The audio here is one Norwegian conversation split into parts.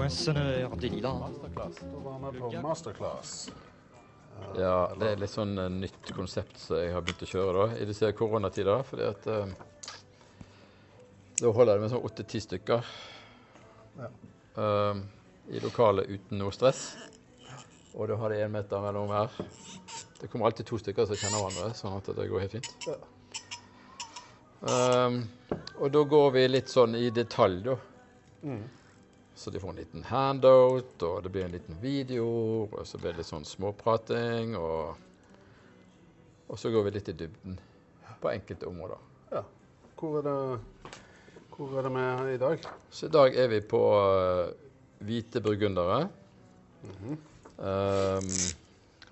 Poinçonneur des lilas. Masterclass. Da var vi på masterclass. Ja, det er litt sånn uh, nytt konsept som jeg har begynt å kjøre da, i disse koronatider. fordi at uh, da holder det med sånn åtte-ti stykker Ja. eh, i lokalet uten noe stress. Og da har de én meter mellom hver. Det kommer alltid to stykker som kjenner hverandre, sånn at det går helt fint. Ja. Um, og da går vi litt sånn i detalj, da. Mm. Så de får en liten handout, og det blir en liten video, og så blir det litt sånn småprating, og, og så går vi litt i dybden på enkelte områder. ja. Hvor er det Hvor er det med i dag? Så i dag er vi på uh, hvite burgundere. um,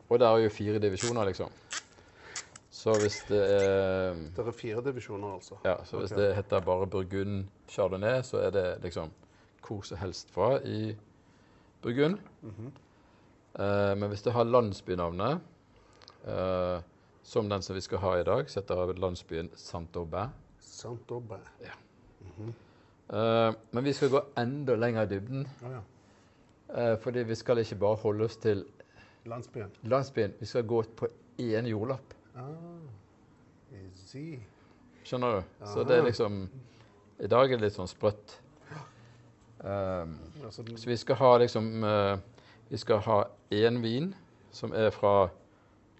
og der er jo fire divisjoner, liksom. Så hvis det er Det er fire divisjoner, altså. Ja, så hvis okay. det heter bare Burgund Chardonnay, så er det liksom hvor som helst fra i Burgund. Mhm. Eh, men hvis det har landsbynavnet, eh, som den som vi skal ha i dag, så heter landsbyen Saint-Aubin. Saint-Aubin. Eh, men vi skal gå enda lenger i dybden, Ja, ja. eh, fordi vi skal ikke bare holde oss til Landsbyen. landsbyen. Vi skal gå på én jordlapp. Ah, easy. Skjønner du? Så det er liksom I dag er det litt sånn sprøtt. Um, Altså, Så vi skal ha liksom eh, Vi skal ha én vin som er fra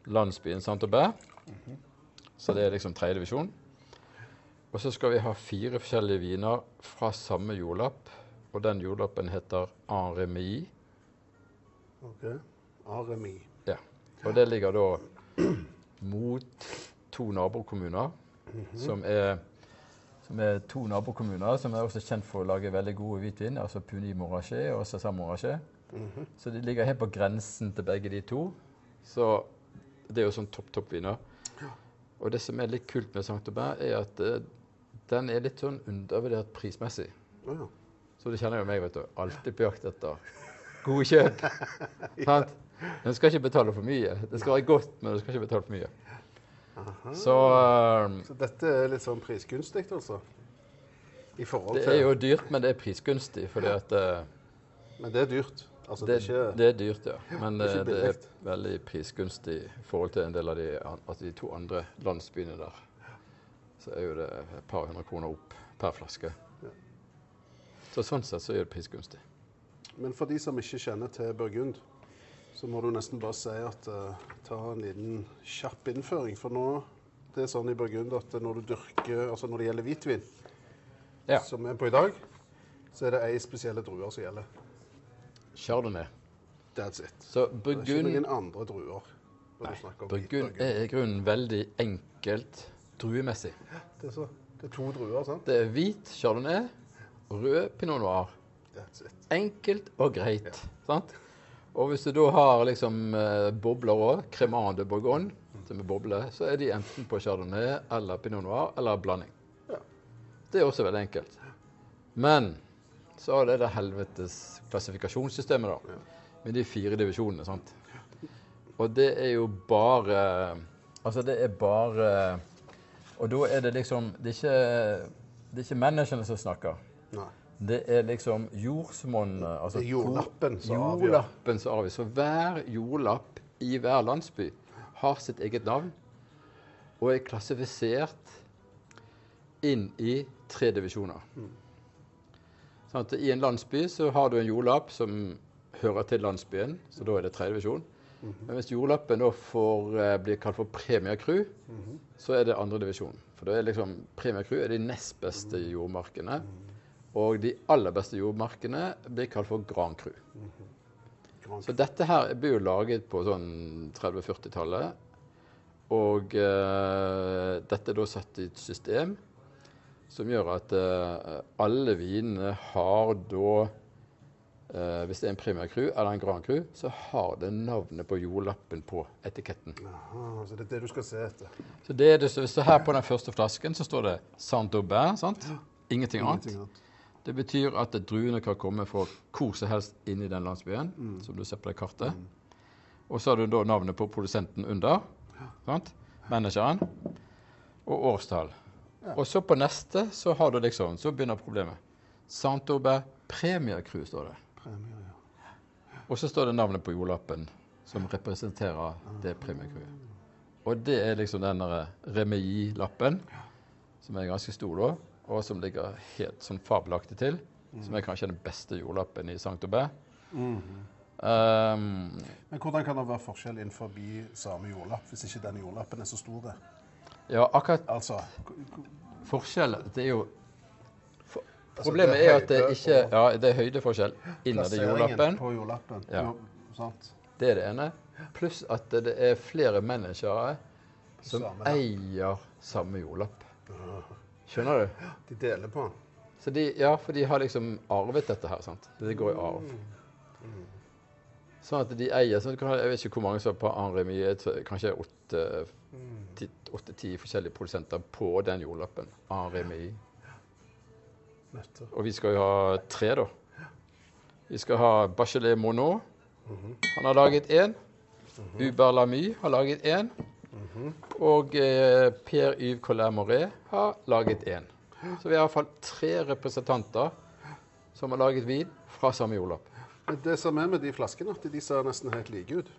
landsbyen Saint-Aubert. Så det er liksom tredje divisjon. Og så skal vi ha fire forskjellige viner fra samme jordlapp. Og den jordlappen heter Henremi. OK. Aremi. Og det ligger da mot to nabokommuner, mm -hmm. som er to nabokommuner som er også kjent for å lage veldig gode hvitvin. Altså Puni Morachet og Sassam Morachet. Så de ligger helt på grensen til begge de to. Så det er jo sånn topp, topp viner. Og det som er litt kult med Saint Aubert, er at uh, den er litt sånn undervurdert prismessig. Ja. Så du kjenner jo meg, vet du. Alltid på jakt etter gode kjøp. Sant? Men du skal ikke betale for mye. Det skal være godt, men du skal ikke betale for mye. Så uh, Så dette er litt sånn prisgunstig, altså? I forhold det til er jo dyrt, men det er prisgunstig. fordi at uh, Men det er dyrt. Altså, det, det, er ikke det er dyrt, ja. Men det er eh, det er veldig prisgunstig i forhold til en del av de, altså de to andre landsbyene der. Så er jo det et par hundre kroner opp per flaske. Ja. Så sånn sett så er det prisgunstig. Men for de som ikke kjenner til Burgund, så må du nesten bare si at uh, ta en liten kjapp innføring. For nå det er sånn i Burgund at når du dyrker Altså når det gjelder hvitvin, Ja. som er på i dag, så er det ei spesielle druer som gjelder. Chardonnay. That's it. Så Det er ikke noen andre druer. når Nei, du snakker om Burgund er i grunnen veldig enkelt druemessig. Ja, Det er, så, det er to druer, sant? Det er hvit chardonnay og rød pinot noir. That's it. Enkelt og greit. Sant? Og hvis du da har liksom eh, bobler òg, cremant de bourgogne, som er bobler, så er de enten på chardonnay eller pinot noir eller blanding. Ja. Det er også veldig enkelt. Men så er det det helvetes klassifikasjonssystemet, da. Ja. Med de fire divisjonene, sant. Og det er jo bare Altså, det er bare Og da er det liksom Det er ikke, det er ikke menneskene som snakker. Nei. Det er liksom jordsmonnet altså jordlappen som avgjør. Avgjør. Så hver jordlapp i hver landsby har sitt eget navn og er klassifisert inn i tre divisjoner. Sånn at I en landsby så har du en jordlapp som hører til landsbyen, så da er det tredje divisjon. Men hvis jordlappen da får, eh, blir kalt for Premier -hmm. så er det andre divisjon. For da er liksom Premier Cru er de nest beste jordmarkene. Og de aller beste jordmarkene blir kalt for Gran Cru. Grand Så dette her blir jo laget på sånn 30-40-tallet. Og eh, dette er da satt i et system som gjør at eh, alle vinene har da eh, Hvis det er en Premier Cru eller en Gran Cru, så har det navnet på jordlappen på etiketten. Aha, så det er det du skal se etter. Så det er det, så her på den første flasken så står det Saint-Aubin, sant? Ingenting annet. Ingenting annet. Det betyr at druene kan komme fra hvor som helst inn i den landsbyen, Mm. som du ser på det kartet. Og så har du da navnet på produsenten under, sant? manageren, og årstall. Ja. Og så på neste så har du liksom, så begynner problemet. Saint-Aubin Premier Crew står det. Premier, ja. Og så står det navnet på jordlappen som representerer det premiecrewet. Og det er liksom den der Remei-lappen, som er ganske stor da, og som ligger helt sånn fabelaktig til. Som er kanskje den beste jordlappen i Saint-Aubert. Um, Men hvordan kan det være forskjell innenfor samme jordlapp, hvis ikke denne jordlappen er så stor? ja, akkurat Altså, Forskjell Det er jo for, Altså, Problemet det er er at det ikke og- Ja, det er høydeforskjell innad i jordlappen. på jordlappen. Ja. Jo, sant? Det er det ene. Pluss at det er flere managere som Samme eier samme jordlapp. Skjønner du? De deler på den. Så de, ja, for de har liksom arvet dette her. sant? Det går i arv. Sånn at de eier sånn, kan- Jeg vet ikke hvor mange som er på Henri Mie, kanskje åtte- ti- åtte-ti forskjellige produsenter på den jordlappen. Henri Mie. Og vi skal jo ha tre, da. Vi skal ha Bachelet Monod. Han har laget én. Uber Lamy har laget én. Og eh, Per Yves Collet Moret har laget én. Så vi har iallfall tre representanter som har laget vin fra samme jordlapp. Det som er med de flaskene, at de ser nesten helt like ut.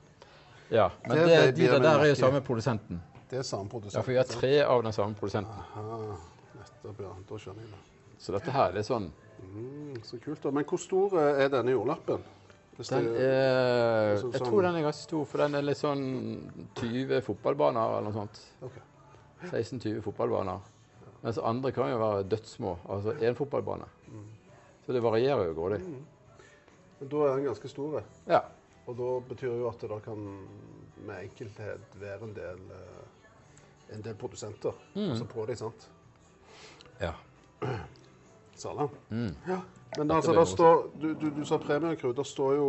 Ja, Men Det det, de, de der, der er jo samme produsenten. Det er samme Ja. For vi har tre av den samme produsenten. Aha, nettopp, ja. Da skjønner jeg det. Så dette her er litt sånn Mm, så kult. da. Men hvor stor er denne jordlappen? Den er sånn- Jeg tror den er ganske stor, for den er litt sånn 20 fotballbaner eller noe sånt. Okay. 16-20 fotballbaner. Mens andre kan jo være dødssmå. Altså én fotballbane. Så det varierer jo grådig. Men da er den ganske stor. Ja. Og da betyr jo at det da kan med enkelthet være en del, eh, en del produsenter altså på dem, sant? Ja. Salam. Mm. Ja. Men altså, der står, du, du, du sa premiecrew. Der står jo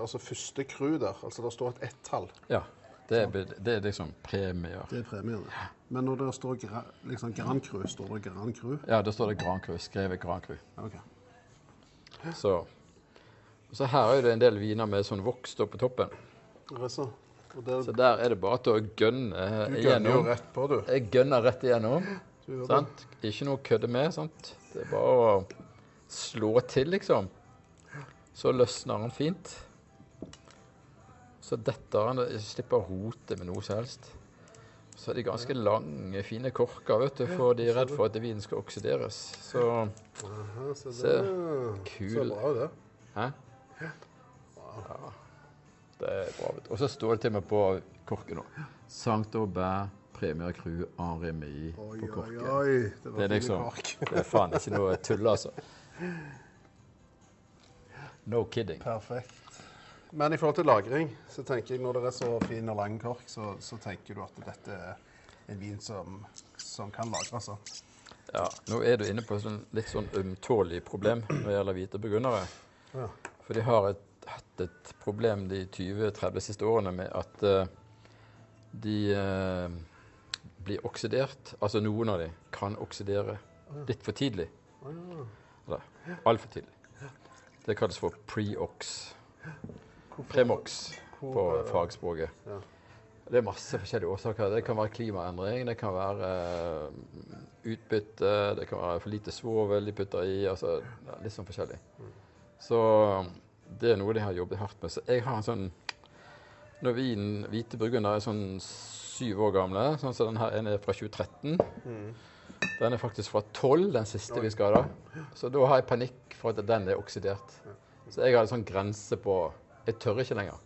altså, første crew der. Altså, der står et ett-tall. ja. Det, er, det er liksom premier. Det er premiene. Men når det står gra, liksom Grand Cru, står det Grand Cru? Ja, da står det Grand Cru. Skrevet Grand Cru. Okay. Så. så her er det en del viner med sånn voks opp på toppen. Så. Og det, Så der er det bare til å gønne igjennom. du gønner jo rett på, du. Jeg gønner rett igjennom. Sant? Ikke noe å kødde med. sant? Det er bare å slå til, liksom. Så løsner han fint. Så detter han. og slipper å rote med noe som helst. Så er de ganske lange, fine korker, vet du, for de er redd for at vinen skal oksideres. Så se. Kul. Så bra det. Hæ? Ja. Det er bra, vet du. Og så står det til og med på korken nå. Sankt Aubert, Premier Cru, en Mie Oi, på oi, korken. oi. Det var Det er liksom kork. Det er faen ikke noe tull, altså. No kidding. Perfekt. Men i forhold til lagring, så tenker jeg når det er så fin og lang kork, så, så tenker du at dette er en vin som, som kan lagres. Altså. Ja, nå er du inne på et litt sånn ømtålig problem når det gjelder hvite burgundere. Ja. For de har et, hatt et problem de 20-30 siste årene med at uh, de eh, blir oksidert. Altså noen av dem kan oksidere litt for tidlig. Eller altfor tidlig. Det kalles for pre-ox. Premox på fagspråket. Det er masse forskjellige årsaker. Det kan være klimaendring, det kan være eh, utbytte, det kan være for lite svovel de putter i. altså Litt sånn forskjellig. Så det er noe de har jobbet hardt med. Så jeg har en sånn Når vinen, hvite burgunder er sånn syv år gamle, sånn som den her ene er fra 2013 Den er faktisk fra 12, den siste vi skal da. Så da har jeg panikk for at den er oksidert. Så jeg har en sånn grense på Jeg tør ikke lenger.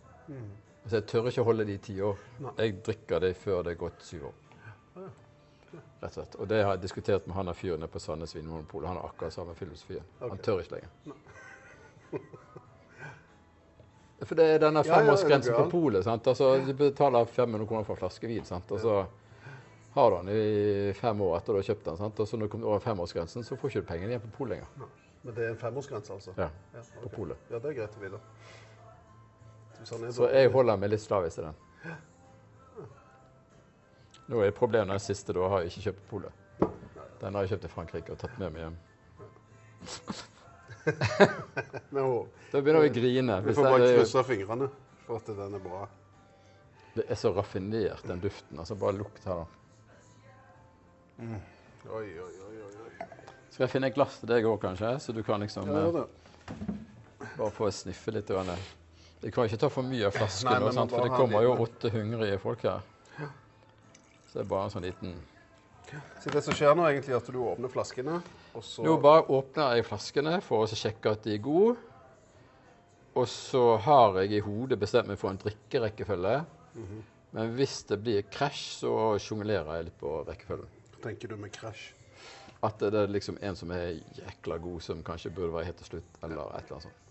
Altså, jeg tør ikke holde de i ti år. Jeg drikker det før det er gått syv år. Rett og slett. Og det har jeg diskutert med han av fyrene på Sandnes Vinmonopol. Han har akkurat samme filosofien. Han tør ikke lenger. For det er denne femårsgrensen på polet. sant? Altså, Du betaler 500 kroner for en flaske vin, sant? og så har du den i fem år etter du har kjøpt den. sant? Og så når du kommer over femårsgrensen, så får du ikke pengene igjen på polet lenger. Men det er en femårsgrense, altså? Ja, Ja, på ok. polet. Ja, det er greit å vite. Sånn Så jeg holder meg litt slavisk til den. Nå er problemet den siste, da har jeg ikke kjøpt på polet. Den har jeg kjøpt i Frankrike og tatt med meg hjem. Da begynner vi å grine. vi får bare krysse fingrene for at den er bra. det er så raffinert, den duften. altså Bare lukt her, da. Oi, oi, oi, oi. oi. Skal jeg finne et glass til deg òg, kanskje? Så du kan liksom Ja, eh. Bare for å sniffe litt. grann. Jeg kan ikke ta for mye av flasken, Nei, nå, sant? for det kommer jo åtte hungrige folk her. Så det er bare en sånn liten Så det som skjer nå, egentlig, er at du åpner flaskene, og så Nå bare åpner jeg flaskene for å sjekke at de er gode. Og så har jeg i hodet bestemt meg for en drikkerekkefølge. Mhm. Men hvis det blir krasj, så sjonglerer jeg litt på rekkefølgen. Hva tenker du med krasj. At det er liksom en som er jækla god, som kanskje burde være helt til slutt, eller et eller annet sånt.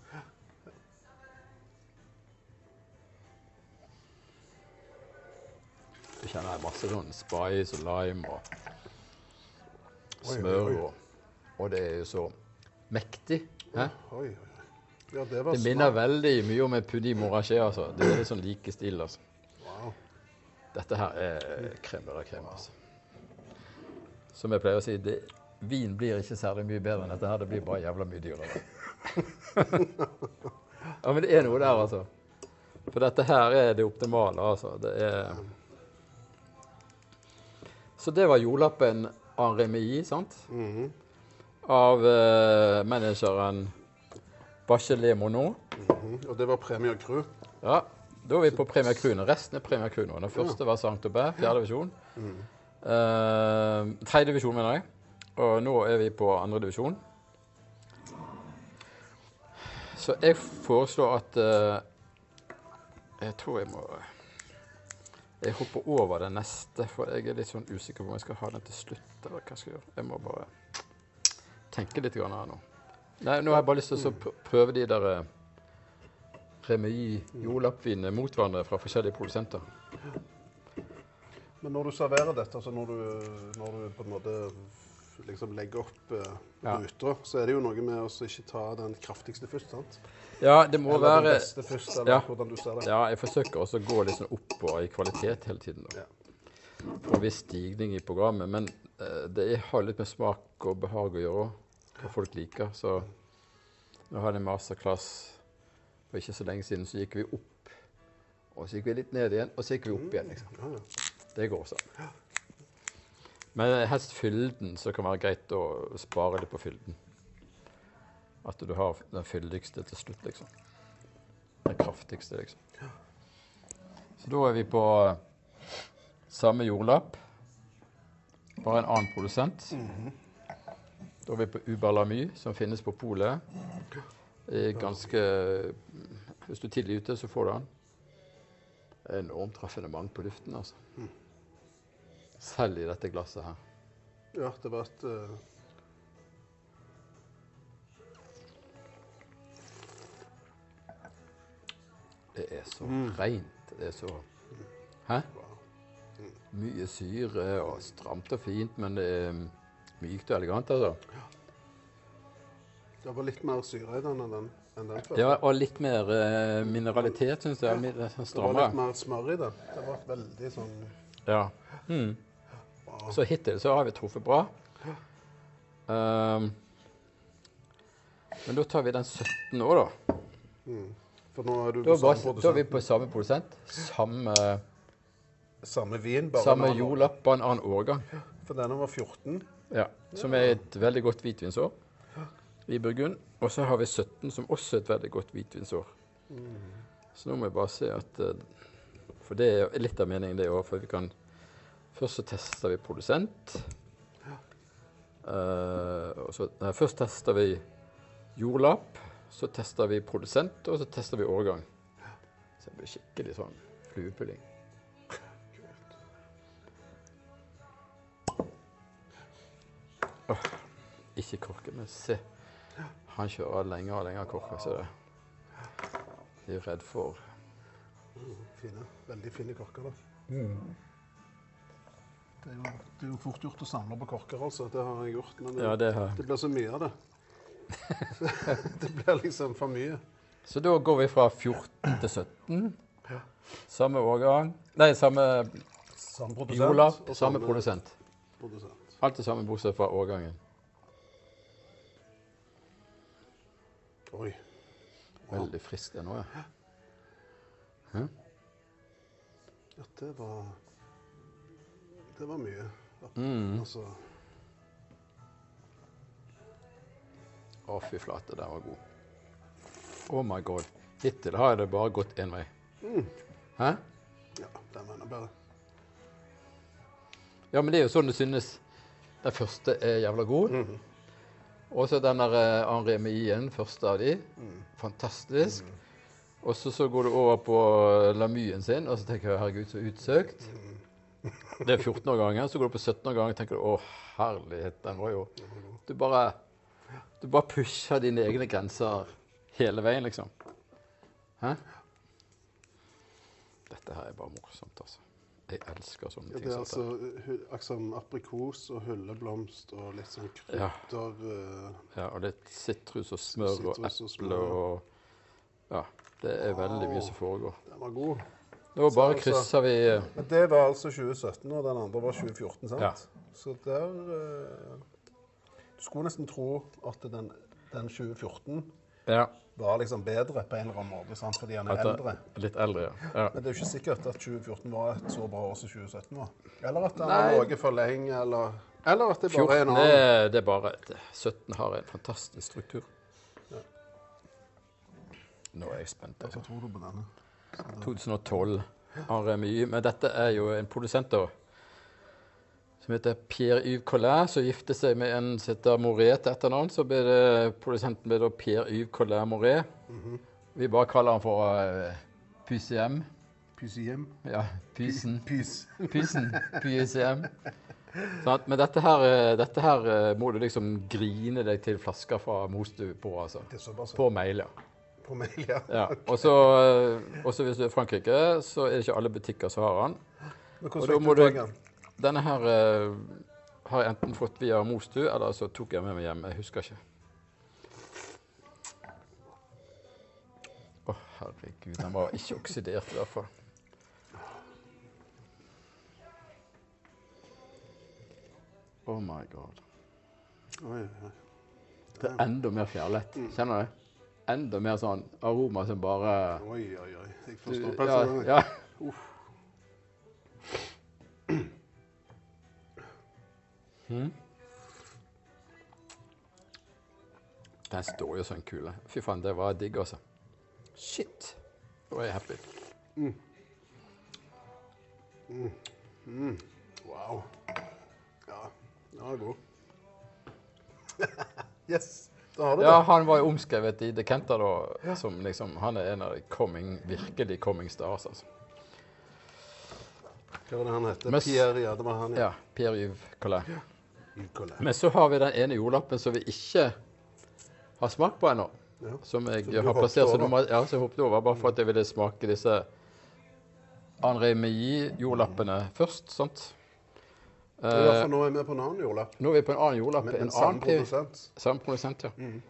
Jeg kjenner her masse sånn spice og lime og smør og Og det er jo så mektig. Hæ? Oi, oi. Ja, det var Det minner veldig mye om en pudi moraché, altså. Det er litt sånn like stil, altså. Wow. Dette her er krem la creme, altså. Som jeg pleier å si, det, vin blir ikke særlig mye bedre enn dette her. Det blir bare jævla mye dyrere. ja, men det er noe der, altså. For dette her er det optimale, altså. Det er Så det var jordlappen en remis, sant? Mhm. Av uh, manageren Bachelet Monod. -hmm. Og det var Premier Crew. Ja, da er vi på Premier Crew. Resten er Premier Cruene. Den første var Sankt Aubert, fjerde divisjon. Uh, tredje divisjon, mener jeg. Og nå er vi på andre divisjon. Så jeg foreslår at uh, Jeg tror jeg må Jeg hopper over den neste, for jeg er litt sånn usikker på om jeg skal ha den til slutt. eller hva jeg skal gjøre. Jeg må bare tenke litt grann her nå. Nei, Nå har jeg bare lyst til å prøve de der eh, Remi jordlappvinene mot hverandre fra forskjellige produsenter. Men når du serverer dette, altså når du, når du på en måte liksom legger opp eh, Ja. ruter, så er det jo noe med å ikke ta den kraftigste først, sant? Ja, det må Eller den være beste først, eller Ja. hvordan du ser det. Ja, jeg forsøker også å gå litt sånn oppover i kvalitet hele tiden. Da. Ja. For en viss stigning i programmet. Men eh, det har litt med smak og behag å gjøre, hva folk liker. Så nå hadde jeg masterclass for ikke så lenge siden, så gikk vi opp. Og så gikk vi litt ned igjen, og så gikk vi opp igjen. liksom. Ja. Det går sånn. Men helst fylden, så det kan være greit å spare litt på fylden. At du har den fyldigste til slutt, liksom. Den kraftigste, liksom. Så da er vi på samme jordlapp, bare en annen produsent. Da er vi på Ubalamy, som finnes på polet. Ganske Hvis du er tidlig ute, så får du den. Enormt raffinement på luften, altså. Selv i dette glasset her. ja, det var et uh... Det er så rent. Det er så Hæ? Mye syre og stramt og fint, men det er mykt og elegant, altså. Det var litt mer syre i den enn den, enn den før. Ja, og litt mer eh, mineralitet, syns jeg. Sånn det var litt mer smør i den. Det var veldig sånn Ja. Mm. Så hittil så har vi truffet bra. Um, men da tar vi den 17 år, da. mm. For nå er du Da, på samme samme da er vi på samme produsent. Samme, Samme vin, bare samme jordlapp, bare en annen årgang. For denne var 14. Ja, Som er et veldig godt hvitvinsår i Burgund. Og så har vi 17, som også er et veldig godt hvitvinsår. Så nå må jeg bare se at eh, For det er litt av meningen, det òg. For vi kan Først så tester vi produsent. Uh, så, nei, først tester vi jordlapp. Så tester vi produsent, og så tester vi årgang. Så det blir skikkelig sånn fluepulling. Ikke korke, men se. Han kjører lenger og lenger korker, så det Jeg er redd for Fine. Veldig fine korker, da. Det, er jo, det er jo fort gjort å samle på korker, altså. Det har jeg gjort. Men det, Ja, det har det blir så mye av det. det blir liksom for mye. Så da går vi fra 14 til 17. Samme årgang Nei, samme Samme produsent. jordlapp, og samme produsent. produsent. Alt det samme bortsett fra årgangen. Oi. Veldig frisk det nå, ja. Ja, det var Det var mye. Mm. Altså Å, fy flate, den var god. Oh my god. Hittil har det bare gått én vei. Hæ? Ja, den var enda bedre. Ja, men det er jo sånn det synes. Den første er jævla god. Og så den der eh, Henri Mien, første av de. Fantastisk. Og så, så går du over på Lamyen sin, og så tenker jeg herregud, så utsøkt. Det er 14 år gangen. Så går du på 17 år gangen og tenker du, å herlighet, den var jo Du bare, du bare pusher dine egne grenser hele veien, liksom. Hæ? Dette her er bare morsomt, altså. Jeg elsker sånne Ja, ting. det er altså hu- akkurat aprikos og hylleblomst og litt sånn Ja. krydder eh, Ja, og litt sitrus og smør og Sitrus og eple og Ja, det er veldig mye som foregår. Den var god. Nå bare altså- krysser vi eh, Men det var altså 2017, og den andre var 2014, sant? Ja. Så der eh, Du skulle nesten tro at den, den 2014 Ja. Var liksom bedre på en eller annen måte, sant? fordi han er at det- eldre. Litt eldre, ja. ja. Men det er jo ikke sikkert at 2014 var et så bra år som 2017 var. Eller at han har ligget for lenge, eller, eller at det bare er en annen. det er bare at 17 har en fantastisk struktur. Nå er jeg spent. altså. Hva tror du på denne? 2012 har mye. Men dette er jo en produsent da, som heter Pierre-Yves Collin, som gifter seg med en som heter Moret til etternavn. Så ble det, produsenten ble da Pierre-Yves Collin Moret. Vi bare kaller han for uh, PCM. Pysiem? Ja, Pysen. Pys. Pysen. PCM. Sant? Men dette her, eh, dette her eh, må du liksom grine deg til flasker fra Mostu på, altså. Det er så. På mail, ja. på mail, ja. ja. Og så eh, hvis du er i Frankrike, så er det ikke alle butikker som har den. Men hvordan da fikk du du- tak i den? Denne her eh, har jeg enten fått via Mostu, eller så tok jeg med meg hjem. Jeg husker ikke. Å, herregud. Den var ikke oksidert, i hvert fall. Oh my god. Oi, oi. Det er enda mer fjærlett. Kjenner du? Enda mer sånn aroma som bare Oi, oi, oi. Jeg forstår pelsen. ja, ja. Hmm? Den står jo som en kule. Fy faen, det var digg, altså. Shit. Nå er jeg happy. Wow. Ja, den var god. yes, da har du Ja, det. han var jo omskrevet i Decanter da, som liksom Han er en av de coming, virkelig coming stars, altså. Hva var det han het? Pierre, ja. Det var han, ja. Ja. Pierre-Yves Collin. Ukolle. Men så har vi den ene jordlappen som vi ikke har smakt på ennå. Ja. Som jeg Som har plassert som nummer Ja, så jeg hoppet over bare for at jeg ville smake disse Henri Mie-jordlappene først. sant? I hvert Eh, nå er vi på en annen jordlapp. nå er vi på en annen jordlapp. Men, en men samme produsent. Samme produsent, ja. Mm.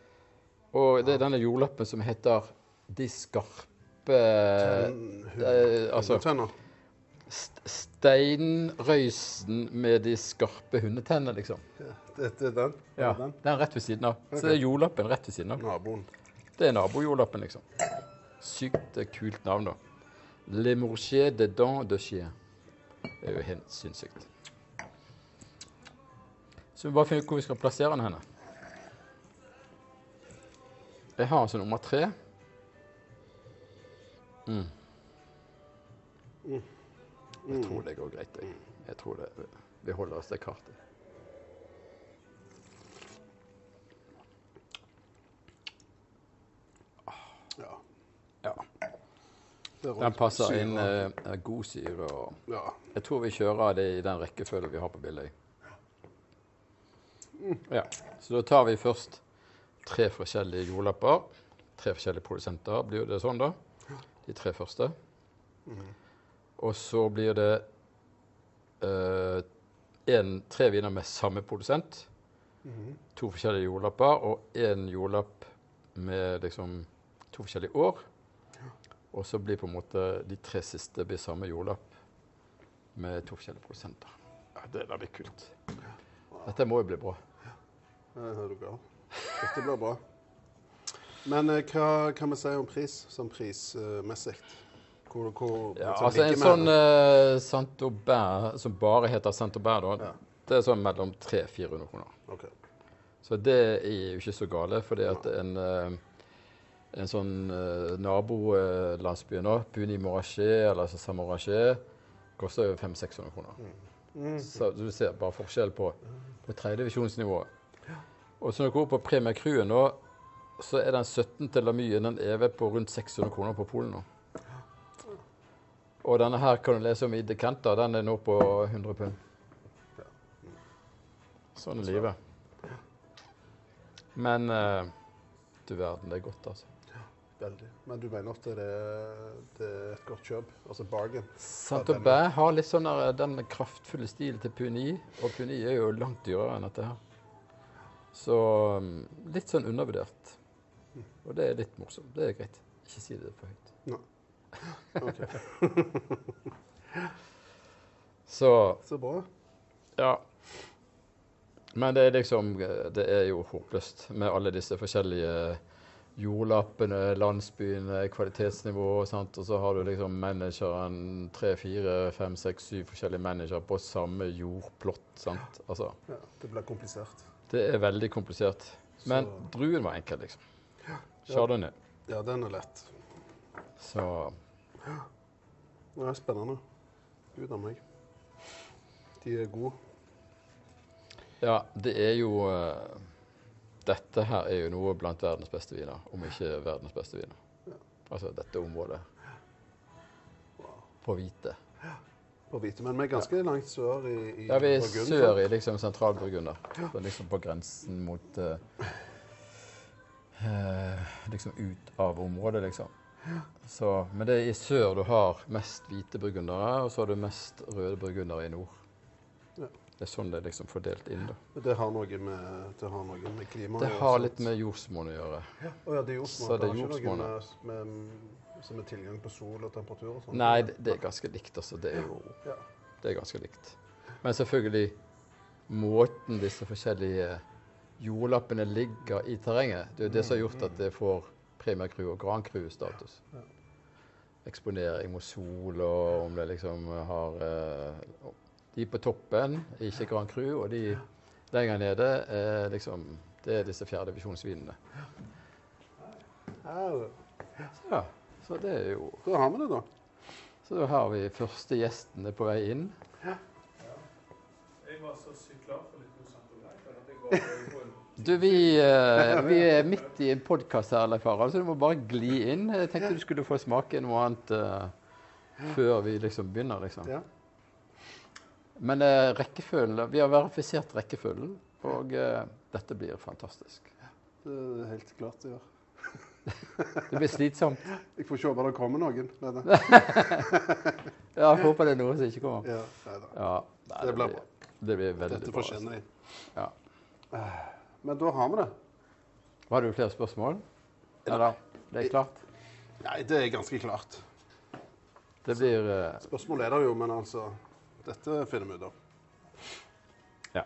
Og det er denne jordlappen som heter De skarpe Tenn- eh, altså-. St Steinrøysen med de skarpe hundetennene, liksom. Ja, det, det er den. Ja, den. Er rett ved siden av. Så det er jordlappen rett ved siden av. Naboen. Det er nabojordlappen, liksom. Sykt eh, kult navn, da. Le Mourchier de Dents de Chien. Det er jo helt sinnssykt. Så vi bare finner ut hvor vi skal plassere den henne. Jeg har altså nummer tre. Mm. Mm. Jeg tror det går greit. Jeg, jeg tror det, vi holder oss til kartet. Ja. Ja. Den passer inn eh, god syre og Ja. Jeg tror vi kjører det i den rekkefølgen vi har på bildet. Ja, Så da tar vi først tre forskjellige jordlapper. Tre forskjellige produsenter. Blir det sånn, da? De tre første. Og så blir det uh, en, tre viner med samme produsent. To forskjellige jordlapper og én jordlapp med liksom to forskjellige år. Og så blir på en måte de tre siste blir samme jordlapp med to forskjellige produsenter. Ja, det der blir kult. Dette må jo bli bra. Det er du gal. Dette blir bra. Men eh, hva kan vi si om pris, sånn prismessig? Hvor, hvor Ja, liksom, altså En sånn uh, Saint-Aubert, som bare heter Saint-Aubert, da, Ja. det er sånn mellom 300-400 kroner. Okay. Så det er jo ikke så gale, fordi at en, eh, en sånn uh, nabolandsby nå, Buni Moraché eller altså Samoraché, koster jo 500-600 kroner. Mm. Så du ser bare forskjell på, på tredjedivisjonsnivået. Og så når du går på Premier Crue nå, så er den 17 til Lamyen den er ved på rundt 600 kroner på Polen nå. Og denne her kan du lese om i Decanter. Den er nå på 100 pund. Sånn er livet. Men uh, du verden, det er godt, altså. Veldig. Men du mener at det er, det er et godt kjøp? Altså bargain? Saint-Aubin har litt sånn der, den kraftfulle stilen til Puni, og Puni er jo langt dyrere enn dette her. Så um, litt sånn undervurdert. Og det er litt morsomt. Det er greit. Ikke si det for høyt. Nei. Så Så bra. ja. Men det er liksom Det er jo håpløst med alle disse forskjellige jordlappene, landsbyene, kvalitetsnivå. Sant? Og så har du liksom manageren, tre, fire, fem, seks, syv forskjellige managere på samme jordplott. Sant? Altså, Ja, det blir komplisert. det er veldig komplisert. Men Så- druen var enkel, liksom. Chardonnay. Ja, den er lett. Så Det er spennende. Gud a meg. De er gode. ja, det er jo eh, Dette her er jo noe blant verdens beste viner, om ikke verdens beste viner. Altså dette området. På hvite. På hvite, men vi er ganske langt sør i, i Ja, vi er Burgund, sør i liksom sentralburgunder. Liksom på grensen mot uh, Liksom ut av området, liksom. Så, men det er i sør du har mest hvite burgundere, og så har du mest røde burgundere i nord. Ja. Det er sånn det er liksom fordelt inn. da. Det har noe med, det har noe med klima Det har litt med jordsmonn å gjøre. Å ja, det er jordsmonn. Så det er har ikke noe med, med, som er tilgang på sol og temperatur og sånn? Nei, det, det er ganske likt, altså. Det er jo Ja. det er ganske likt. Men selvfølgelig måten disse forskjellige jordlappene ligger i terrenget, det er jo det som har gjort at det får Premier Cru og Grand crew-status. Ja. Eksponering mot sol, og om det liksom har eh, De på toppen er ikke Grand crew, og de lenger nede er liksom Det er disse fjerdedivisjonsvinene. Ja, Ja, så det er jo da har vi det, da. Så da har vi første gjesten er på vei inn. Jeg var så sykt klar for litt usant om deg, at jeg bare på en Du, vi, eh, vi er midt i en podkast her, Leif Harald, så du må bare gli inn. Jeg tenkte du skulle få smake noe annet uh, før vi liksom begynner, liksom. Ja. Men uh, rekkefølgen Vi har verifisert rekkefølgen, og uh, dette blir fantastisk. Det er helt klart det gjør. Det blir slitsomt. Jeg får se om det kommer noen Nei, nei. Ja, jeg håper det er noe som ikke kommer. Ja, nei. Ja, nei, Det blir bra. Det blir veldig Dette fortjener de. Ja. Men da har vi det. Har du flere spørsmål? Eller? Det er klart? Nei, det er ganske klart. Det blir uh... Spørsmålet er der jo, men altså Dette finner vi ut av. Ja.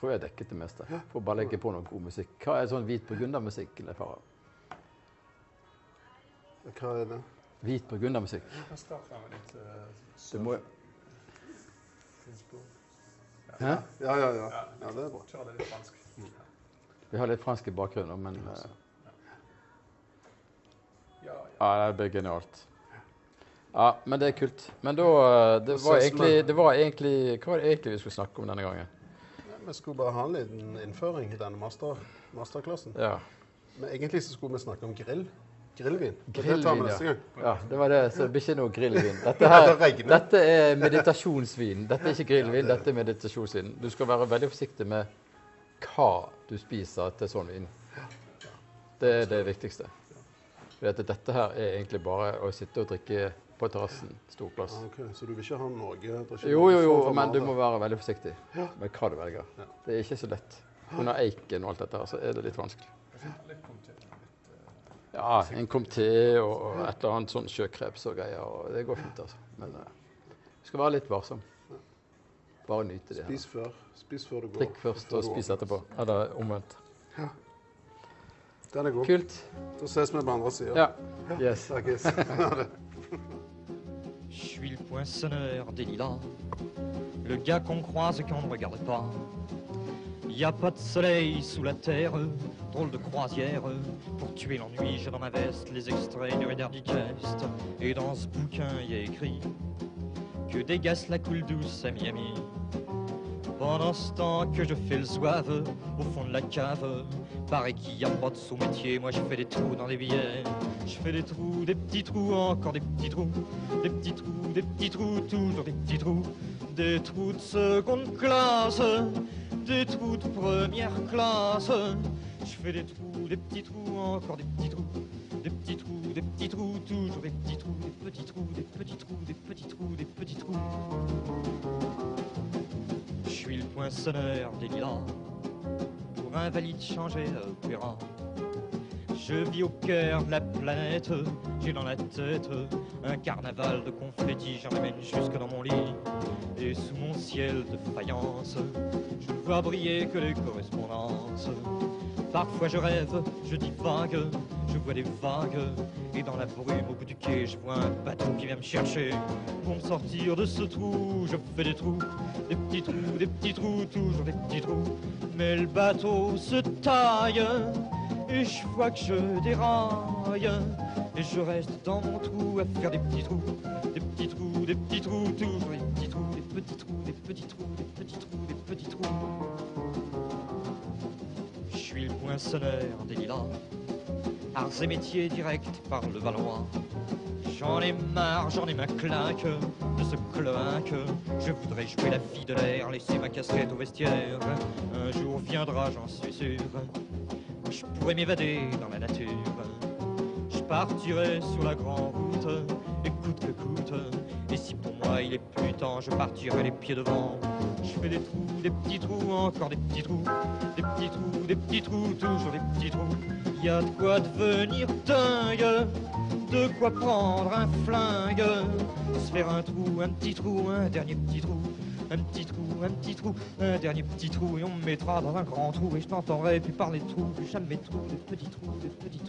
Tror jeg dekket det meste. Får bare legge på noe god musikk. Hva er sånn hvit burgundermusikk? Leif Harald? Hva er det? Hvit burgundermusikk. Du må Hæ? Ja, ja, ja. Ja, det er bra. Kjør det litt fransk. Vi har litt fransk i bakgrunnen, men eh, Ja, ja. Ja, det blir genialt. Ja, men det er kult. Men da eh, Det var egentlig, det var egentlig Hva var det egentlig vi skulle snakke om denne gangen? Vi skulle bare ha en liten innføring i denne master, masterklassen. Ja. Men egentlig så skulle vi snakke om grill. Grillvin. grillvin. Det tar Grillvin, vi neste ja. ja. Det var det. Så det blir ikke noe grillvin. Dette, her, Det dette er meditasjonsvin. Dette er ikke grillvin, dette er meditasjonsvin. Du skal være veldig forsiktig med hva du spiser til sånn vin. Det er det viktigste. For at dette her er egentlig bare å sitte og drikke på terrassen. Stor plass. Ah, ok. Så du vil ikke ha noe ikke Jo, jo, jo, men du må være veldig forsiktig med hva du velger. Det er ikke så lett. Under eiken og alt dette her, så er det litt vanskelig. Ja, en comté og og et eller annet sånn sjøkreps og greier. og Det går fint, altså. Men uh, skal være litt varsom. Bare nyte det. her. Spis før. Spis før du går. Drikk først før og du spis åpner. etterpå. Eller omvendt. Den er god. Kult. Da ses vi på andre sida. Ja. Yes. Snakkes. Je suis le poinçonneur des lilas, le gars qu'on croise et qu'on ne regarde pas. Y a pas de soleil sous la terre, drôle de croisière. Pour tuer l'ennui, j'ai dans ma veste les extraits du Reader Digest. Et dans ce bouquin, y a écrit que dégasse la coule douce à Miami. Pendant ce temps que je fais le zouave au fond de la cave, paraît qu'il y a pas de sous-métier. Moi, je fais des trous dans des billets. Je fais des trous, des petits trous, encore des petits trous, des petits trous, des petits trous, toujours des petits trous, des trous de seconde classe, des trous de première classe. Je fais des trous, des petits trous, encore des petits trous, des petits trous, des petits trous, toujours des petits trous, des petits trous, des petits trous, des petits trous, des petits trous. Je suis le poinçonneur des lilas pour invalide changer d'opéra. Je vis au cœur de la planète, j'ai dans la tête un carnaval de confettis, j'en amène jusque dans mon lit. Et sous mon ciel de faïence, je ne vois briller que les correspondances. Parfois je rêve, je divague, vois des vagues, et dans la brume au bout du quai, je vois un bateau qui vient me chercher. Pour me sortir de ce trou, je fais des trous, des petits trous, des petits trous, toujours des petits trous. Mais le bateau se taille, et je vois que je déraille. Et je reste dans mon trou à faire des petits trous, des petits trous, des petits trous, toujours des petits trous, des petits trous, des petits trous, des petits trous, des petits trous. Je suis le poinçonneur des lilas, arts et métiers directs par le Valois. J'en ai marre, j'en ai ma claque de ce cloaque. Je voudrais jouer la fille de l'air, laisser ma casquette au vestiaire. Un jour viendra, j'en suis sûr. Je pourrais m'évader dans la nature. Je partirai sur la grande route, et coûte que coûte. Et si pour moi il est plus temps, je partirai les pieds devant. Je fais des trous, des petits trous, encore des petits trous, des petits trous, des petits trous, toujours des petits trous. Y a de quoi devenir dingue, de quoi prendre un flingue, se faire un trou, un petit trou, un dernier petit trou. Un petit trou, un petit trou, un dernier petit trou, et on me mettra dans un grand trou, et je t'entendrai plus parler de trous, plus jamais de trous, des petits trous, des petits